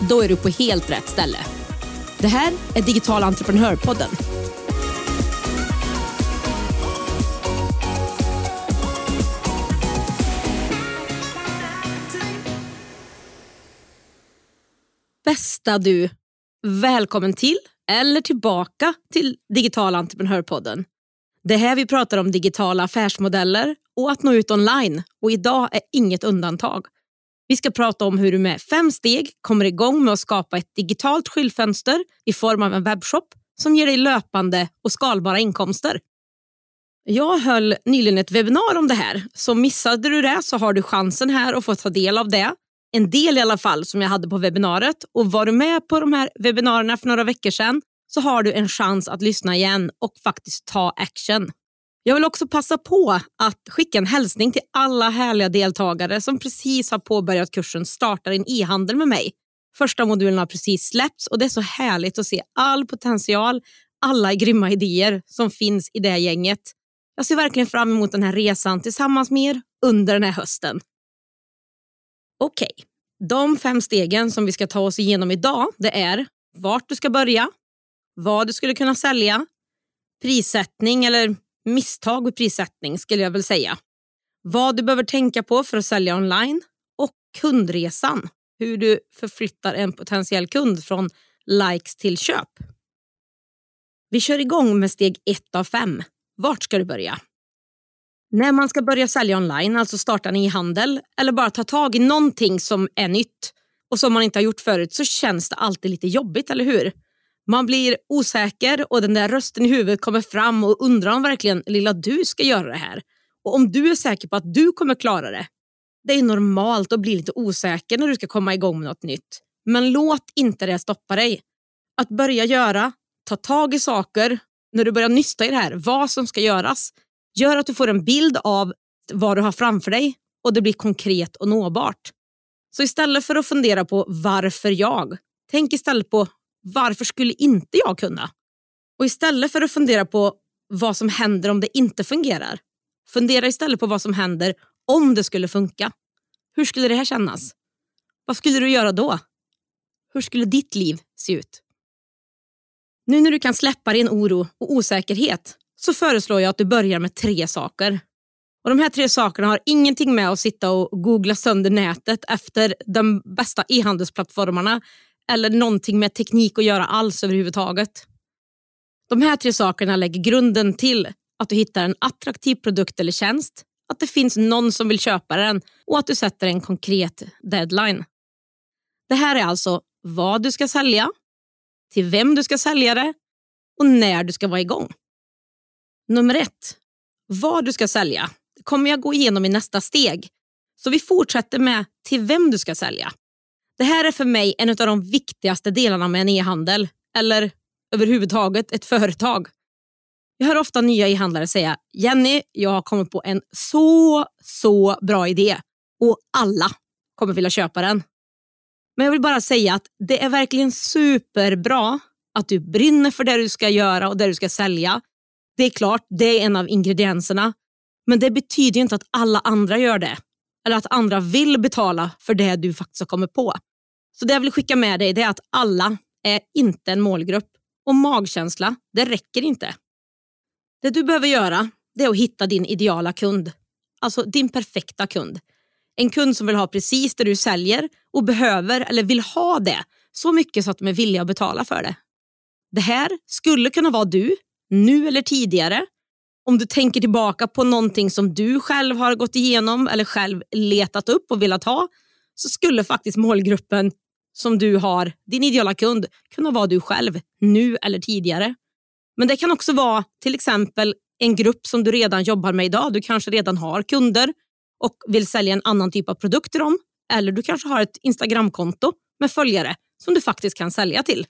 Då är du på helt rätt ställe. Det här är Digital entreprenörpodden. Bästa du! Välkommen till, eller tillbaka till Digital entreprenörpodden. Det är här vi pratar om digitala affärsmodeller och att nå ut online och idag är inget undantag. Vi ska prata om hur du med fem steg kommer igång med att skapa ett digitalt skyltfönster i form av en webbshop som ger dig löpande och skalbara inkomster. Jag höll nyligen ett webbinar om det här, så missade du det så har du chansen här att få ta del av det. En del i alla fall som jag hade på webbinariet och var du med på de här webbinarierna för några veckor sedan så har du en chans att lyssna igen och faktiskt ta action. Jag vill också passa på att skicka en hälsning till alla härliga deltagare som precis har påbörjat kursen Starta din e-handel med mig. Första modulen har precis släppts och det är så härligt att se all potential, alla grymma idéer som finns i det gänget. Jag ser verkligen fram emot den här resan tillsammans med er under den här hösten. Okej, okay. de fem stegen som vi ska ta oss igenom idag det är vart du ska börja, vad du skulle kunna sälja, prissättning eller misstag och prissättning skulle jag väl säga. Vad du behöver tänka på för att sälja online och kundresan. Hur du förflyttar en potentiell kund från likes till köp. Vi kör igång med steg ett av fem. Vart ska du börja? När man ska börja sälja online, alltså starta en e-handel eller bara ta tag i någonting som är nytt och som man inte har gjort förut så känns det alltid lite jobbigt, eller hur? Man blir osäker och den där rösten i huvudet kommer fram och undrar om verkligen lilla du ska göra det här. Och om du är säker på att du kommer klara det. Det är normalt att bli lite osäker när du ska komma igång med något nytt. Men låt inte det stoppa dig. Att börja göra, ta tag i saker, när du börjar nysta i det här, vad som ska göras, gör att du får en bild av vad du har framför dig och det blir konkret och nåbart. Så istället för att fundera på varför jag, tänk istället på varför skulle inte jag kunna? Och istället för att fundera på vad som händer om det inte fungerar, fundera istället på vad som händer om det skulle funka. Hur skulle det här kännas? Vad skulle du göra då? Hur skulle ditt liv se ut? Nu när du kan släppa din oro och osäkerhet så föreslår jag att du börjar med tre saker. Och De här tre sakerna har ingenting med att sitta och googla sönder nätet efter de bästa e-handelsplattformarna eller någonting med teknik att göra alls överhuvudtaget. De här tre sakerna lägger grunden till att du hittar en attraktiv produkt eller tjänst, att det finns någon som vill köpa den och att du sätter en konkret deadline. Det här är alltså vad du ska sälja, till vem du ska sälja det och när du ska vara igång. Nummer ett, vad du ska sälja det kommer jag gå igenom i nästa steg. Så vi fortsätter med till vem du ska sälja. Det här är för mig en av de viktigaste delarna med en e-handel eller överhuvudtaget ett företag. Jag hör ofta nya e-handlare säga Jenny, jag har kommit på en så, så bra idé och alla kommer vilja köpa den. Men jag vill bara säga att det är verkligen superbra att du brinner för det du ska göra och det du ska sälja. Det är klart, det är en av ingredienserna. Men det betyder inte att alla andra gör det eller att andra vill betala för det du faktiskt har kommit på. Så det jag vill skicka med dig är att alla är inte en målgrupp och magkänsla, det räcker inte. Det du behöver göra det är att hitta din ideala kund, alltså din perfekta kund. En kund som vill ha precis det du säljer och behöver eller vill ha det så mycket så att de är villiga att betala för det. Det här skulle kunna vara du, nu eller tidigare, om du tänker tillbaka på någonting som du själv har gått igenom eller själv letat upp och velat ha så skulle faktiskt målgruppen som du har, din ideala kund, kunna vara du själv nu eller tidigare. Men det kan också vara till exempel en grupp som du redan jobbar med idag. Du kanske redan har kunder och vill sälja en annan typ av produkt till dem. Eller du kanske har ett Instagramkonto med följare som du faktiskt kan sälja till.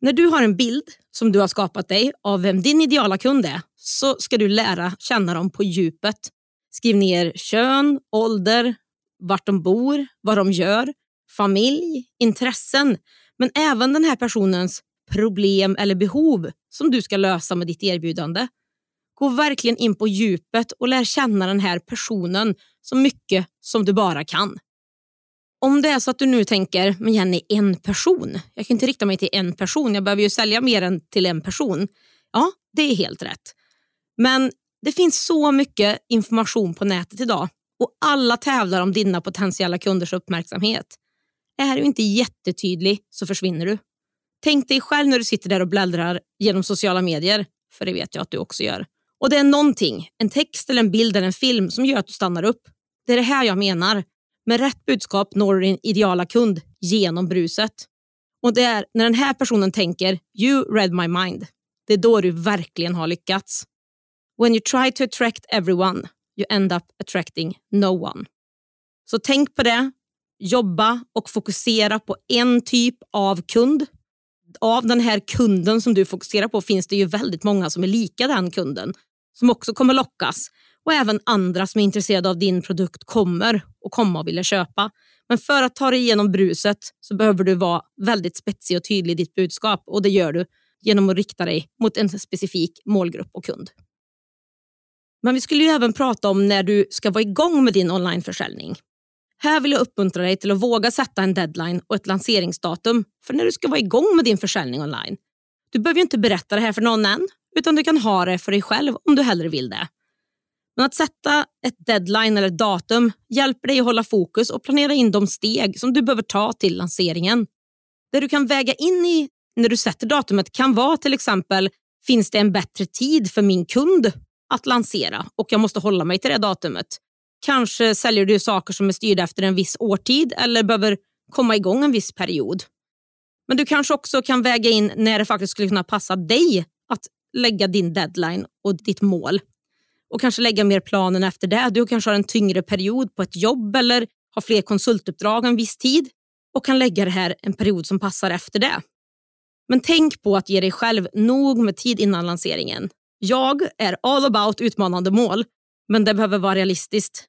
När du har en bild som du har skapat dig av vem din ideala kund är så ska du lära känna dem på djupet. Skriv ner kön, ålder, vart de bor, vad de gör, familj, intressen men även den här personens problem eller behov som du ska lösa med ditt erbjudande. Gå verkligen in på djupet och lär känna den här personen så mycket som du bara kan. Om det är så att du nu tänker, men Jenny, en person. Jag kan inte rikta mig till en person, jag behöver ju sälja mer än till en person. Ja, det är helt rätt. Men det finns så mycket information på nätet idag och alla tävlar om dina potentiella kunders uppmärksamhet. Är du inte jättetydlig så försvinner du. Tänk dig själv när du sitter där och bläddrar genom sociala medier, för det vet jag att du också gör. Och det är någonting, en text eller en bild eller en film som gör att du stannar upp. Det är det här jag menar. Med rätt budskap når du din ideala kund genom bruset. Och det är när den här personen tänker “you read my mind”. Det är då du verkligen har lyckats. When you try to attract everyone, you end up attracting no one. Så tänk på det, jobba och fokusera på en typ av kund. Av den här kunden som du fokuserar på finns det ju väldigt många som är lika den kunden som också kommer lockas och även andra som är intresserade av din produkt kommer och komma och vilja köpa. Men för att ta dig igenom bruset så behöver du vara väldigt spetsig och tydlig i ditt budskap och det gör du genom att rikta dig mot en specifik målgrupp och kund. Men vi skulle ju även prata om när du ska vara igång med din onlineförsäljning. Här vill jag uppmuntra dig till att våga sätta en deadline och ett lanseringsdatum för när du ska vara igång med din försäljning online. Du behöver inte berätta det här för någon än, utan du kan ha det för dig själv om du hellre vill det. Men att sätta ett deadline eller datum hjälper dig att hålla fokus och planera in de steg som du behöver ta till lanseringen. Det du kan väga in i när du sätter datumet kan vara till exempel, finns det en bättre tid för min kund att lansera och jag måste hålla mig till det datumet? Kanske säljer du saker som är styrda efter en viss årtid eller behöver komma igång en viss period. Men du kanske också kan väga in när det faktiskt skulle kunna passa dig att lägga din deadline och ditt mål. Och kanske lägga mer planen efter det. Du kanske har en tyngre period på ett jobb eller har fler konsultuppdrag en viss tid och kan lägga det här en period som passar efter det. Men tänk på att ge dig själv nog med tid innan lanseringen. Jag är all about utmanande mål, men det behöver vara realistiskt.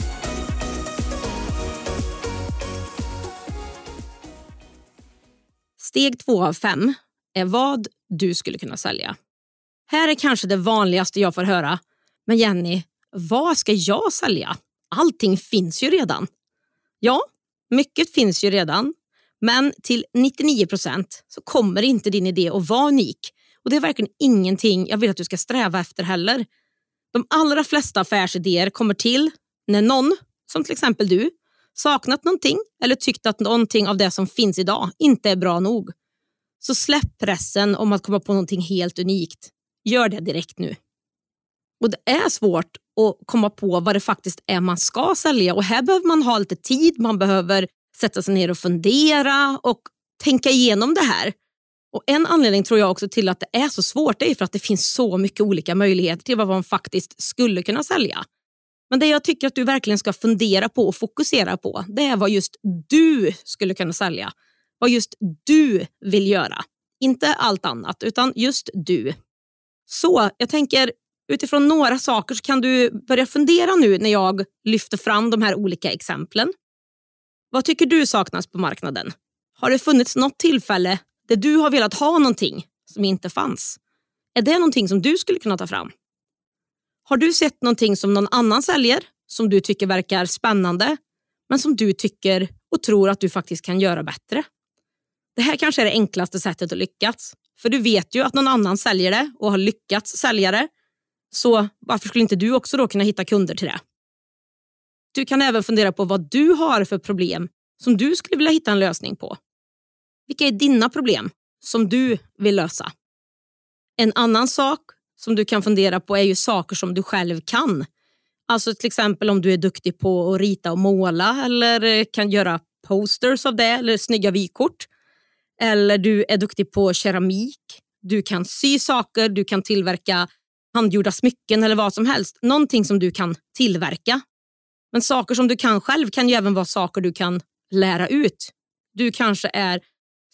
Steg två av fem är vad du skulle kunna sälja. Här är kanske det vanligaste jag får höra. Men Jenny, vad ska jag sälja? Allting finns ju redan. Ja, mycket finns ju redan. Men till 99 procent så kommer inte din idé att vara unik. Och Det är verkligen ingenting jag vill att du ska sträva efter heller. De allra flesta affärsidéer kommer till när någon, som till exempel du, saknat någonting eller tyckt att någonting av det som finns idag inte är bra nog. Så släpp pressen om att komma på någonting helt unikt. Gör det direkt nu. Och Det är svårt att komma på vad det faktiskt är man ska sälja och här behöver man ha lite tid, man behöver sätta sig ner och fundera och tänka igenom det här. Och En anledning tror jag också till att det är så svårt är för att det finns så mycket olika möjligheter till vad man faktiskt skulle kunna sälja. Men det jag tycker att du verkligen ska fundera på och fokusera på det är vad just du skulle kunna sälja. Vad just du vill göra. Inte allt annat, utan just du. Så jag tänker utifrån några saker så kan du börja fundera nu när jag lyfter fram de här olika exemplen. Vad tycker du saknas på marknaden? Har det funnits något tillfälle där du har velat ha någonting som inte fanns? Är det någonting som du skulle kunna ta fram? Har du sett någonting som någon annan säljer som du tycker verkar spännande men som du tycker och tror att du faktiskt kan göra bättre? Det här kanske är det enklaste sättet att lyckas. För du vet ju att någon annan säljer det och har lyckats sälja det. Så varför skulle inte du också då kunna hitta kunder till det? Du kan även fundera på vad du har för problem som du skulle vilja hitta en lösning på. Vilka är dina problem som du vill lösa? En annan sak som du kan fundera på är ju saker som du själv kan. Alltså till exempel om du är duktig på att rita och måla eller kan göra posters av det eller snygga vykort. Eller du är duktig på keramik. Du kan sy saker, du kan tillverka handgjorda smycken eller vad som helst. Någonting som du kan tillverka. Men saker som du kan själv kan ju även vara saker du kan lära ut. Du kanske är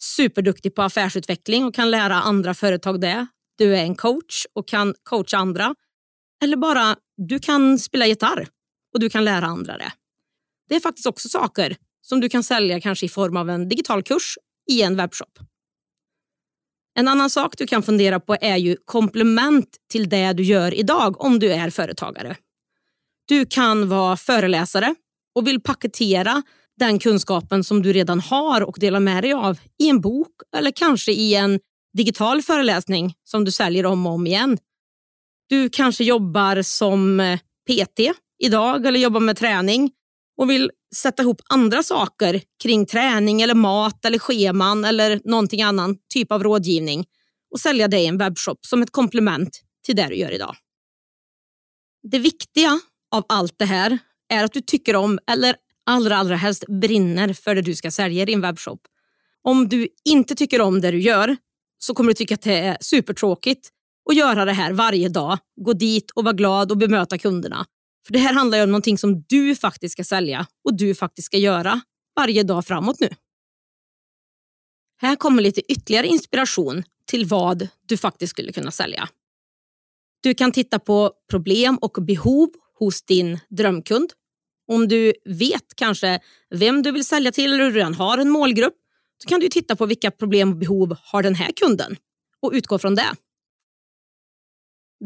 superduktig på affärsutveckling och kan lära andra företag det. Du är en coach och kan coacha andra. Eller bara, du kan spela gitarr och du kan lära andra det. Det är faktiskt också saker som du kan sälja kanske i form av en digital kurs i en webbshop. En annan sak du kan fundera på är ju komplement till det du gör idag om du är företagare. Du kan vara föreläsare och vill paketera den kunskapen som du redan har och dela med dig av i en bok eller kanske i en digital föreläsning som du säljer om och om igen. Du kanske jobbar som eh, PT idag eller jobbar med träning och vill sätta ihop andra saker kring träning eller mat eller scheman eller någonting annan typ av rådgivning och sälja det i en webbshop som ett komplement till det du gör idag. Det viktiga av allt det här är att du tycker om, eller allra, allra helst brinner för det du ska sälja i din webbshop. Om du inte tycker om det du gör så kommer du tycka att det är supertråkigt att göra det här varje dag. Gå dit och vara glad och bemöta kunderna. För Det här handlar ju om någonting som du faktiskt ska sälja och du faktiskt ska göra varje dag framåt nu. Här kommer lite ytterligare inspiration till vad du faktiskt skulle kunna sälja. Du kan titta på problem och behov hos din drömkund. Om du vet kanske vem du vill sälja till eller du redan har en målgrupp så kan du titta på vilka problem och behov har den här kunden och utgå från det.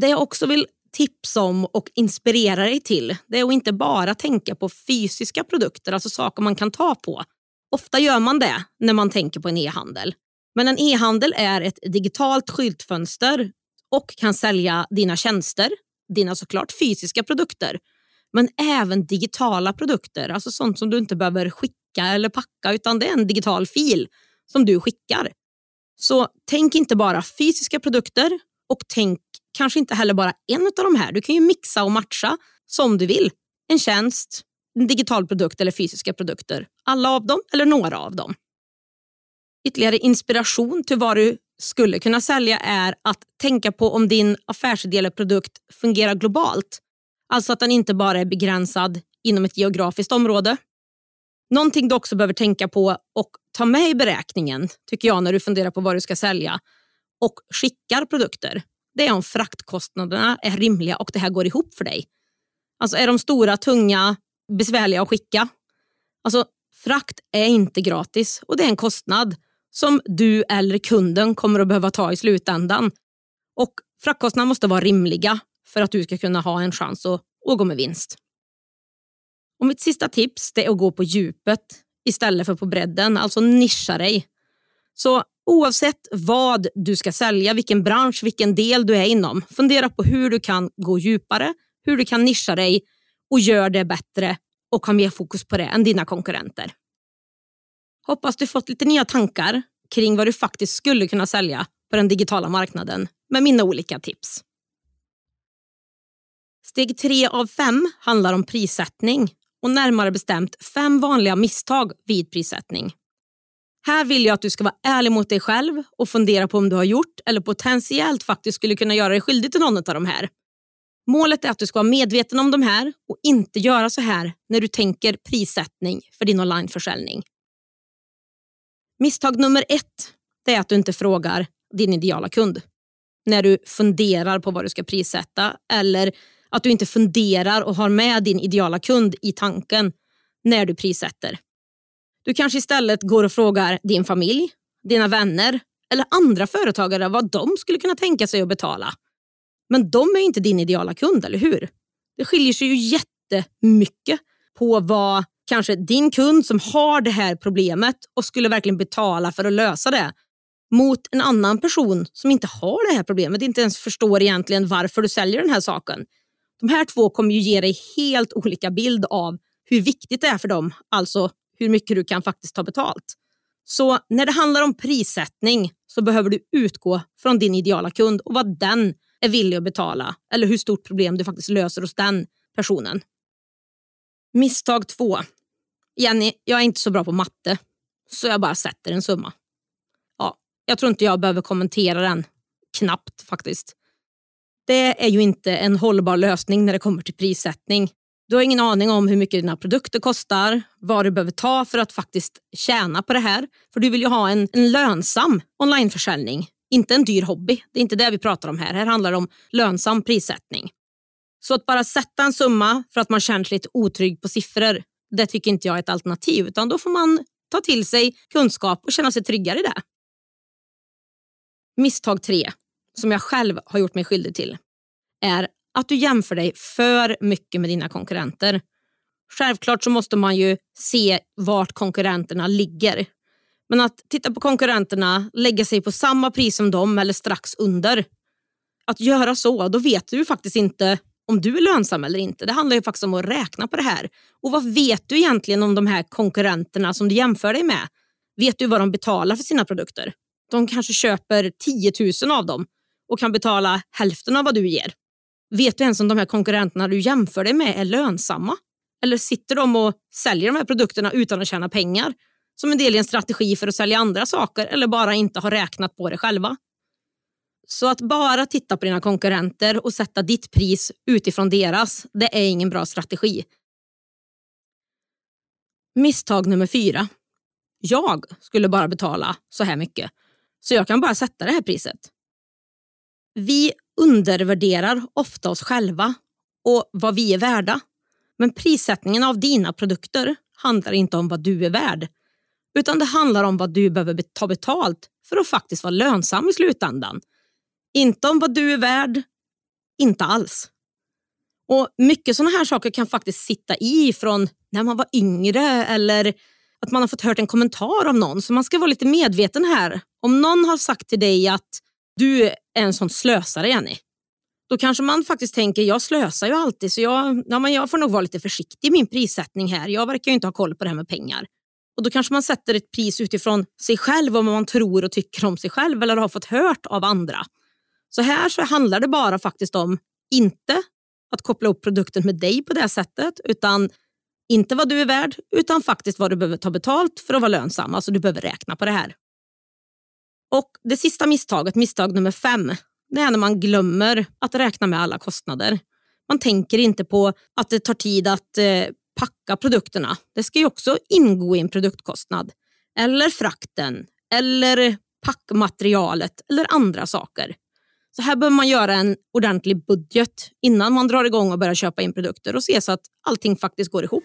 Det jag också vill tipsa om och inspirera dig till det är att inte bara tänka på fysiska produkter, alltså saker man kan ta på. Ofta gör man det när man tänker på en e-handel. Men en e-handel är ett digitalt skyltfönster och kan sälja dina tjänster, dina såklart fysiska produkter, men även digitala produkter, alltså sånt som du inte behöver skicka skicka eller packa utan det är en digital fil som du skickar. Så tänk inte bara fysiska produkter och tänk kanske inte heller bara en av de här. Du kan ju mixa och matcha som du vill. En tjänst, en digital produkt eller fysiska produkter. Alla av dem eller några av dem. Ytterligare inspiration till vad du skulle kunna sälja är att tänka på om din affärsidé eller produkt fungerar globalt. Alltså att den inte bara är begränsad inom ett geografiskt område. Någonting du också behöver tänka på och ta med i beräkningen tycker jag när du funderar på vad du ska sälja och skickar produkter. Det är om fraktkostnaderna är rimliga och det här går ihop för dig. Alltså är de stora, tunga, besvärliga att skicka? Alltså frakt är inte gratis och det är en kostnad som du eller kunden kommer att behöva ta i slutändan. Och fraktkostnaderna måste vara rimliga för att du ska kunna ha en chans att, att gå med vinst. Och mitt sista tips är att gå på djupet istället för på bredden, alltså nischa dig. Så oavsett vad du ska sälja, vilken bransch, vilken del du är inom, fundera på hur du kan gå djupare, hur du kan nischa dig och gör det bättre och ha mer fokus på det än dina konkurrenter. Hoppas du fått lite nya tankar kring vad du faktiskt skulle kunna sälja på den digitala marknaden med mina olika tips. Steg tre av fem handlar om prissättning och närmare bestämt fem vanliga misstag vid prissättning. Här vill jag att du ska vara ärlig mot dig själv och fundera på om du har gjort eller potentiellt faktiskt skulle kunna göra dig skyldig till någon av de här. Målet är att du ska vara medveten om de här och inte göra så här när du tänker prissättning för din onlineförsäljning. Misstag nummer ett är att du inte frågar din ideala kund när du funderar på vad du ska prissätta eller att du inte funderar och har med din ideala kund i tanken när du prissätter. Du kanske istället går och frågar din familj, dina vänner eller andra företagare vad de skulle kunna tänka sig att betala. Men de är inte din ideala kund, eller hur? Det skiljer sig ju jättemycket på vad kanske din kund som har det här problemet och skulle verkligen betala för att lösa det mot en annan person som inte har det här problemet, inte ens förstår egentligen varför du säljer den här saken. De här två kommer ju ge dig helt olika bild av hur viktigt det är för dem, alltså hur mycket du kan faktiskt ta betalt. Så när det handlar om prissättning så behöver du utgå från din ideala kund och vad den är villig att betala eller hur stort problem du faktiskt löser hos den personen. Misstag två. Jenny, jag är inte så bra på matte, så jag bara sätter en summa. Ja, jag tror inte jag behöver kommentera den. Knappt faktiskt. Det är ju inte en hållbar lösning när det kommer till prissättning. Du har ingen aning om hur mycket dina produkter kostar, vad du behöver ta för att faktiskt tjäna på det här. För du vill ju ha en, en lönsam onlineförsäljning, inte en dyr hobby. Det är inte det vi pratar om här. Här handlar det om lönsam prissättning. Så att bara sätta en summa för att man känner sig lite otrygg på siffror, det tycker inte jag är ett alternativ. Utan då får man ta till sig kunskap och känna sig tryggare i det. Misstag tre, som jag själv har gjort mig skyldig till, är att du jämför dig för mycket med dina konkurrenter. Självklart så måste man ju se vart konkurrenterna ligger. Men att titta på konkurrenterna, lägga sig på samma pris som dem eller strax under. Att göra så, då vet du faktiskt inte om du är lönsam eller inte. Det handlar ju faktiskt om att räkna på det här. Och vad vet du egentligen om de här konkurrenterna som du jämför dig med? Vet du vad de betalar för sina produkter? De kanske köper 10 000 av dem och kan betala hälften av vad du ger. Vet du ens om de här konkurrenterna du jämför dig med är lönsamma? Eller sitter de och säljer de här produkterna utan att tjäna pengar? Som en del i en strategi för att sälja andra saker eller bara inte har räknat på det själva. Så att bara titta på dina konkurrenter och sätta ditt pris utifrån deras, det är ingen bra strategi. Misstag nummer fyra. Jag skulle bara betala så här mycket, så jag kan bara sätta det här priset. Vi undervärderar ofta oss själva och vad vi är värda. Men prissättningen av dina produkter handlar inte om vad du är värd, utan det handlar om vad du behöver ta betalt för att faktiskt vara lönsam i slutändan. Inte om vad du är värd, inte alls. Och Mycket sådana här saker kan faktiskt sitta i från när man var yngre eller att man har fått hört en kommentar av någon. Så man ska vara lite medveten här. Om någon har sagt till dig att du är en sån slösare, Jenny. Då kanske man faktiskt tänker, jag slösar ju alltid så jag, ja, men jag får nog vara lite försiktig i min prissättning här. Jag verkar ju inte ha koll på det här med pengar. Och Då kanske man sätter ett pris utifrån sig själv och vad man tror och tycker om sig själv eller har fått hört av andra. Så här så handlar det bara faktiskt om, inte att koppla upp produkten med dig på det sättet, utan inte vad du är värd, utan faktiskt vad du behöver ta betalt för att vara lönsam. Alltså du behöver räkna på det här. Och Det sista misstaget, misstag nummer fem, det är när man glömmer att räkna med alla kostnader. Man tänker inte på att det tar tid att eh, packa produkterna. Det ska ju också ingå i en produktkostnad. Eller frakten, eller packmaterialet eller andra saker. Så här behöver man göra en ordentlig budget innan man drar igång och börjar köpa in produkter och se så att allting faktiskt går ihop.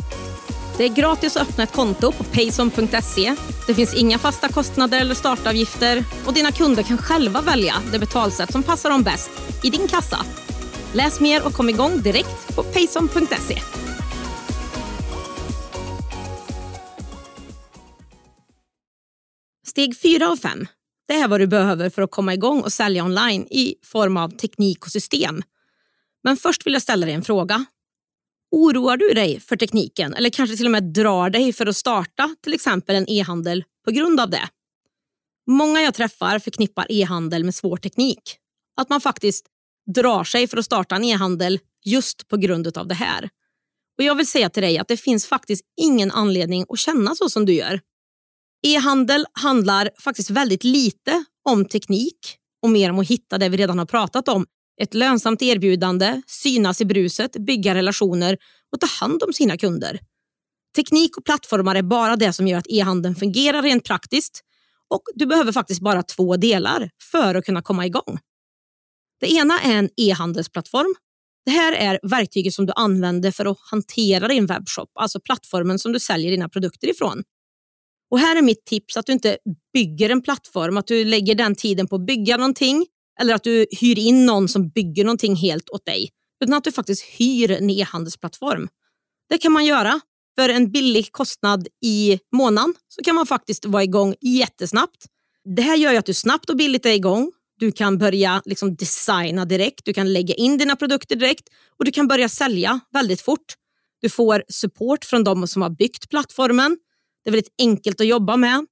Det är gratis att öppna ett konto på payson.se. Det finns inga fasta kostnader eller startavgifter och dina kunder kan själva välja det betalsätt som passar dem bäst i din kassa. Läs mer och kom igång direkt på payson.se. Steg 4 av 5. Det är vad du behöver för att komma igång och sälja online i form av teknik och system. Men först vill jag ställa dig en fråga. Oroar du dig för tekniken eller kanske till och med drar dig för att starta till exempel en e-handel på grund av det? Många jag träffar förknippar e-handel med svår teknik. Att man faktiskt drar sig för att starta en e-handel just på grund av det här. Och Jag vill säga till dig att det finns faktiskt ingen anledning att känna så som du gör. E-handel handlar faktiskt väldigt lite om teknik och mer om att hitta det vi redan har pratat om. Ett lönsamt erbjudande, synas i bruset, bygga relationer och ta hand om sina kunder. Teknik och plattformar är bara det som gör att e-handeln fungerar rent praktiskt och du behöver faktiskt bara två delar för att kunna komma igång. Det ena är en e-handelsplattform. Det här är verktyget som du använder för att hantera din webbshop, alltså plattformen som du säljer dina produkter ifrån. Och här är mitt tips att du inte bygger en plattform, att du lägger den tiden på att bygga någonting eller att du hyr in någon som bygger någonting helt åt dig. Utan att du faktiskt hyr en e-handelsplattform. Det kan man göra. För en billig kostnad i månaden så kan man faktiskt vara igång jättesnabbt. Det här gör ju att du snabbt och billigt är igång. Du kan börja liksom designa direkt, du kan lägga in dina produkter direkt och du kan börja sälja väldigt fort. Du får support från de som har byggt plattformen. Det är väldigt enkelt att jobba med.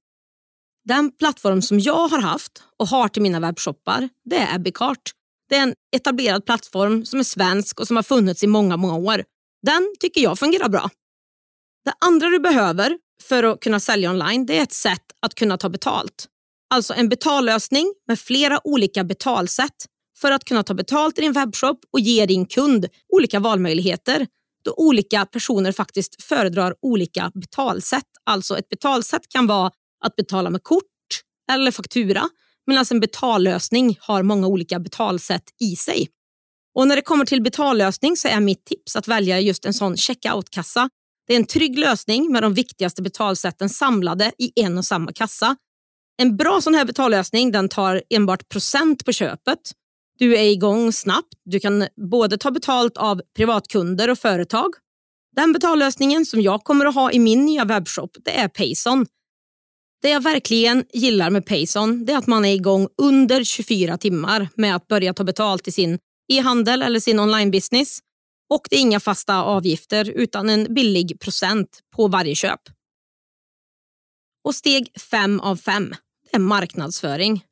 Den plattform som jag har haft och har till mina webbshoppar, det är Abbeycart. Det är en etablerad plattform som är svensk och som har funnits i många, många år. Den tycker jag fungerar bra. Det andra du behöver för att kunna sälja online det är ett sätt att kunna ta betalt. Alltså en betallösning med flera olika betalsätt för att kunna ta betalt i din webbshop och ge din kund olika valmöjligheter då olika personer faktiskt föredrar olika betalsätt. Alltså ett betalsätt kan vara att betala med kort eller faktura medan alltså, en betallösning har många olika betalsätt i sig. Och När det kommer till betallösning så är mitt tips att välja just en sån checkout-kassa. Det är en trygg lösning med de viktigaste betalsätten samlade i en och samma kassa. En bra sån här betallösning den tar enbart procent på köpet. Du är igång snabbt. Du kan både ta betalt av privatkunder och företag. Den betallösningen som jag kommer att ha i min nya webbshop det är Payson. Det jag verkligen gillar med Payson det är att man är igång under 24 timmar med att börja ta betalt i sin e-handel eller sin online-business. Och det är inga fasta avgifter utan en billig procent på varje köp. Och steg fem av fem är marknadsföring.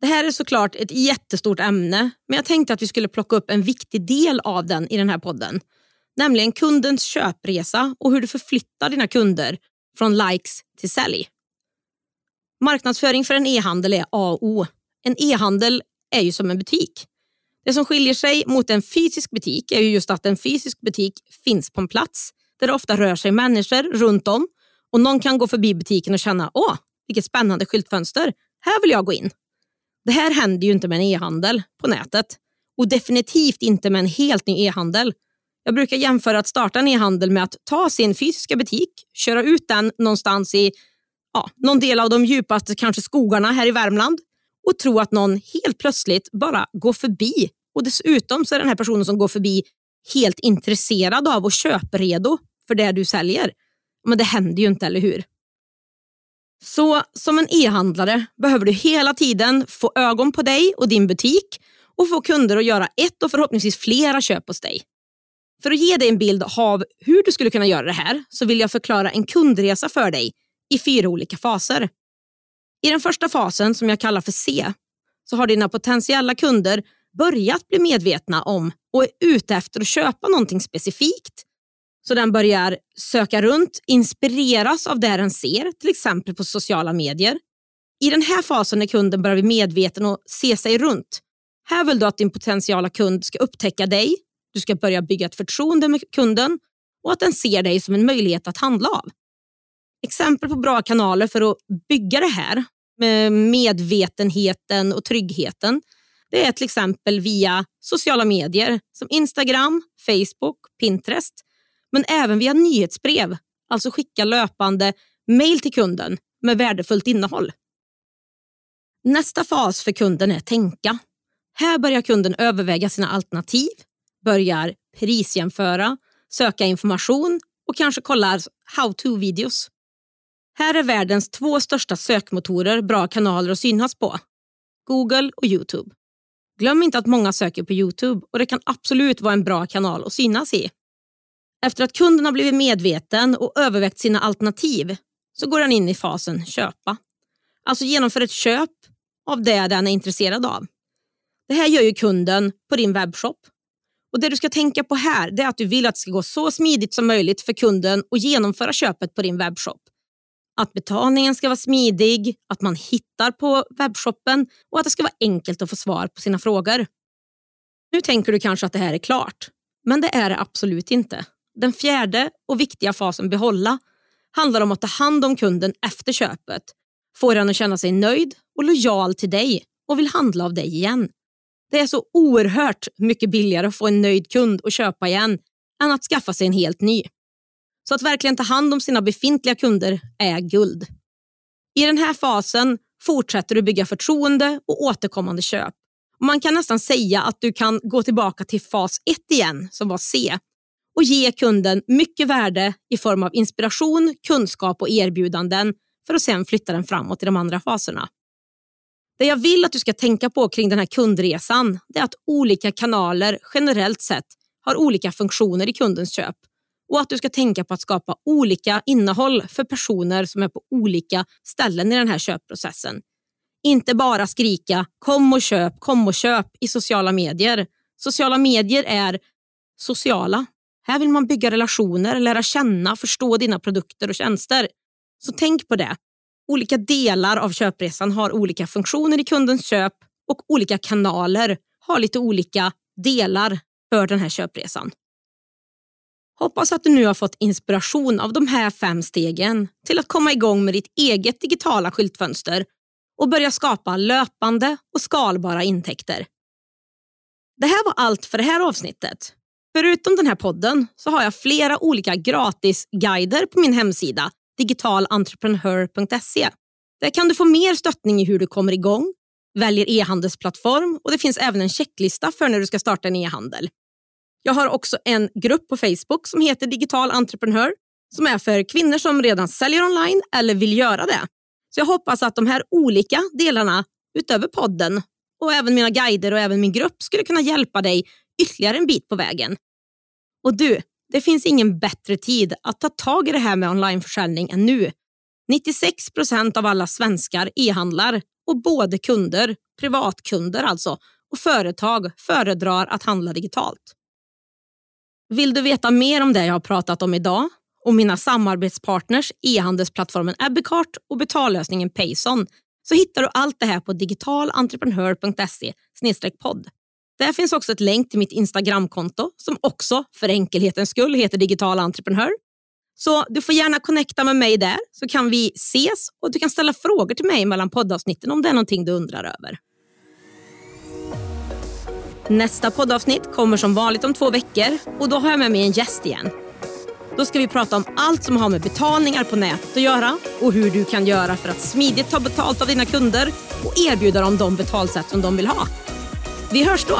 Det här är såklart ett jättestort ämne, men jag tänkte att vi skulle plocka upp en viktig del av den i den här podden. Nämligen kundens köpresa och hur du förflyttar dina kunder från likes till sälj. Marknadsföring för en e-handel är A och O. En e-handel är ju som en butik. Det som skiljer sig mot en fysisk butik är ju just att en fysisk butik finns på en plats där det ofta rör sig människor runt om och någon kan gå förbi butiken och känna åh, vilket spännande skyltfönster. Här vill jag gå in. Det här händer ju inte med en e-handel på nätet och definitivt inte med en helt ny e-handel. Jag brukar jämföra att starta en e-handel med att ta sin fysiska butik, köra ut den någonstans i ja, någon del av de djupaste kanske skogarna här i Värmland och tro att någon helt plötsligt bara går förbi. Och Dessutom så är den här personen som går förbi helt intresserad av och köpredo för det du säljer. Men det händer ju inte, eller hur? Så som en e-handlare behöver du hela tiden få ögon på dig och din butik och få kunder att göra ett och förhoppningsvis flera köp hos dig. För att ge dig en bild av hur du skulle kunna göra det här så vill jag förklara en kundresa för dig i fyra olika faser. I den första fasen, som jag kallar för C, så har dina potentiella kunder börjat bli medvetna om och är ute efter att köpa någonting specifikt så den börjar söka runt, inspireras av det den ser, till exempel på sociala medier. I den här fasen när kunden börjar bli medveten och se sig runt. Här vill du att din potentiella kund ska upptäcka dig, du ska börja bygga ett förtroende med kunden och att den ser dig som en möjlighet att handla av. Exempel på bra kanaler för att bygga det här med medvetenheten och tryggheten det är till exempel via sociala medier som Instagram, Facebook, Pinterest men även via nyhetsbrev, alltså skicka löpande mejl till kunden med värdefullt innehåll. Nästa fas för kunden är tänka. Här börjar kunden överväga sina alternativ, börjar prisjämföra, söka information och kanske kollar how-to-videos. Här är världens två största sökmotorer bra kanaler att synas på. Google och Youtube. Glöm inte att många söker på Youtube och det kan absolut vara en bra kanal att synas i. Efter att kunden har blivit medveten och övervägt sina alternativ så går den in i fasen köpa. Alltså genomför ett köp av det den är intresserad av. Det här gör ju kunden på din webbshop. Och Det du ska tänka på här är att du vill att det ska gå så smidigt som möjligt för kunden att genomföra köpet på din webbshop. Att betalningen ska vara smidig, att man hittar på webbshoppen och att det ska vara enkelt att få svar på sina frågor. Nu tänker du kanske att det här är klart, men det är det absolut inte. Den fjärde och viktiga fasen behålla handlar om att ta hand om kunden efter köpet. Få den att känna sig nöjd och lojal till dig och vill handla av dig igen. Det är så oerhört mycket billigare att få en nöjd kund och köpa igen än att skaffa sig en helt ny. Så att verkligen ta hand om sina befintliga kunder är guld. I den här fasen fortsätter du bygga förtroende och återkommande köp. Och man kan nästan säga att du kan gå tillbaka till fas 1 igen, som var C, och ge kunden mycket värde i form av inspiration, kunskap och erbjudanden för att sen flytta den framåt i de andra faserna. Det jag vill att du ska tänka på kring den här kundresan är att olika kanaler generellt sett har olika funktioner i kundens köp och att du ska tänka på att skapa olika innehåll för personer som är på olika ställen i den här köpprocessen. Inte bara skrika kom och köp, kom och köp i sociala medier. Sociala medier är sociala. Här vill man bygga relationer, lära känna, förstå dina produkter och tjänster. Så tänk på det. Olika delar av köpresan har olika funktioner i kundens köp och olika kanaler har lite olika delar för den här köpresan. Hoppas att du nu har fått inspiration av de här fem stegen till att komma igång med ditt eget digitala skyltfönster och börja skapa löpande och skalbara intäkter. Det här var allt för det här avsnittet. Förutom den här podden så har jag flera olika gratisguider på min hemsida digitalentreprenör.se. Där kan du få mer stöttning i hur du kommer igång, väljer e-handelsplattform och det finns även en checklista för när du ska starta en e-handel. Jag har också en grupp på Facebook som heter Digital entreprenör som är för kvinnor som redan säljer online eller vill göra det. Så jag hoppas att de här olika delarna utöver podden och även mina guider och även min grupp skulle kunna hjälpa dig ytterligare en bit på vägen. Och du, finns ingen bättre tid att ta tag i det här med onlineförsäljning än nu. 96 procent av alla svenskar e-handlar och både kunder, privatkunder alltså, och företag föredrar att handla digitalt. Vill du veta mer om det jag har pratat om idag och mina samarbetspartners e-handelsplattformen Ebbecart och betallösningen Payson så hittar du allt det här på digitalentreprenör.se podd. Där finns också ett länk till mitt Instagramkonto som också för enkelhetens skull heter Digital Entreprenör. Så du får gärna connecta med mig där så kan vi ses och du kan ställa frågor till mig mellan poddavsnitten om det är någonting du undrar över. Nästa poddavsnitt kommer som vanligt om två veckor och då har jag med mig en gäst igen. Då ska vi prata om allt som har med betalningar på nätet att göra och hur du kan göra för att smidigt ta betalt av dina kunder och erbjuda dem de betalsätt som de vill ha. Vi hörs då!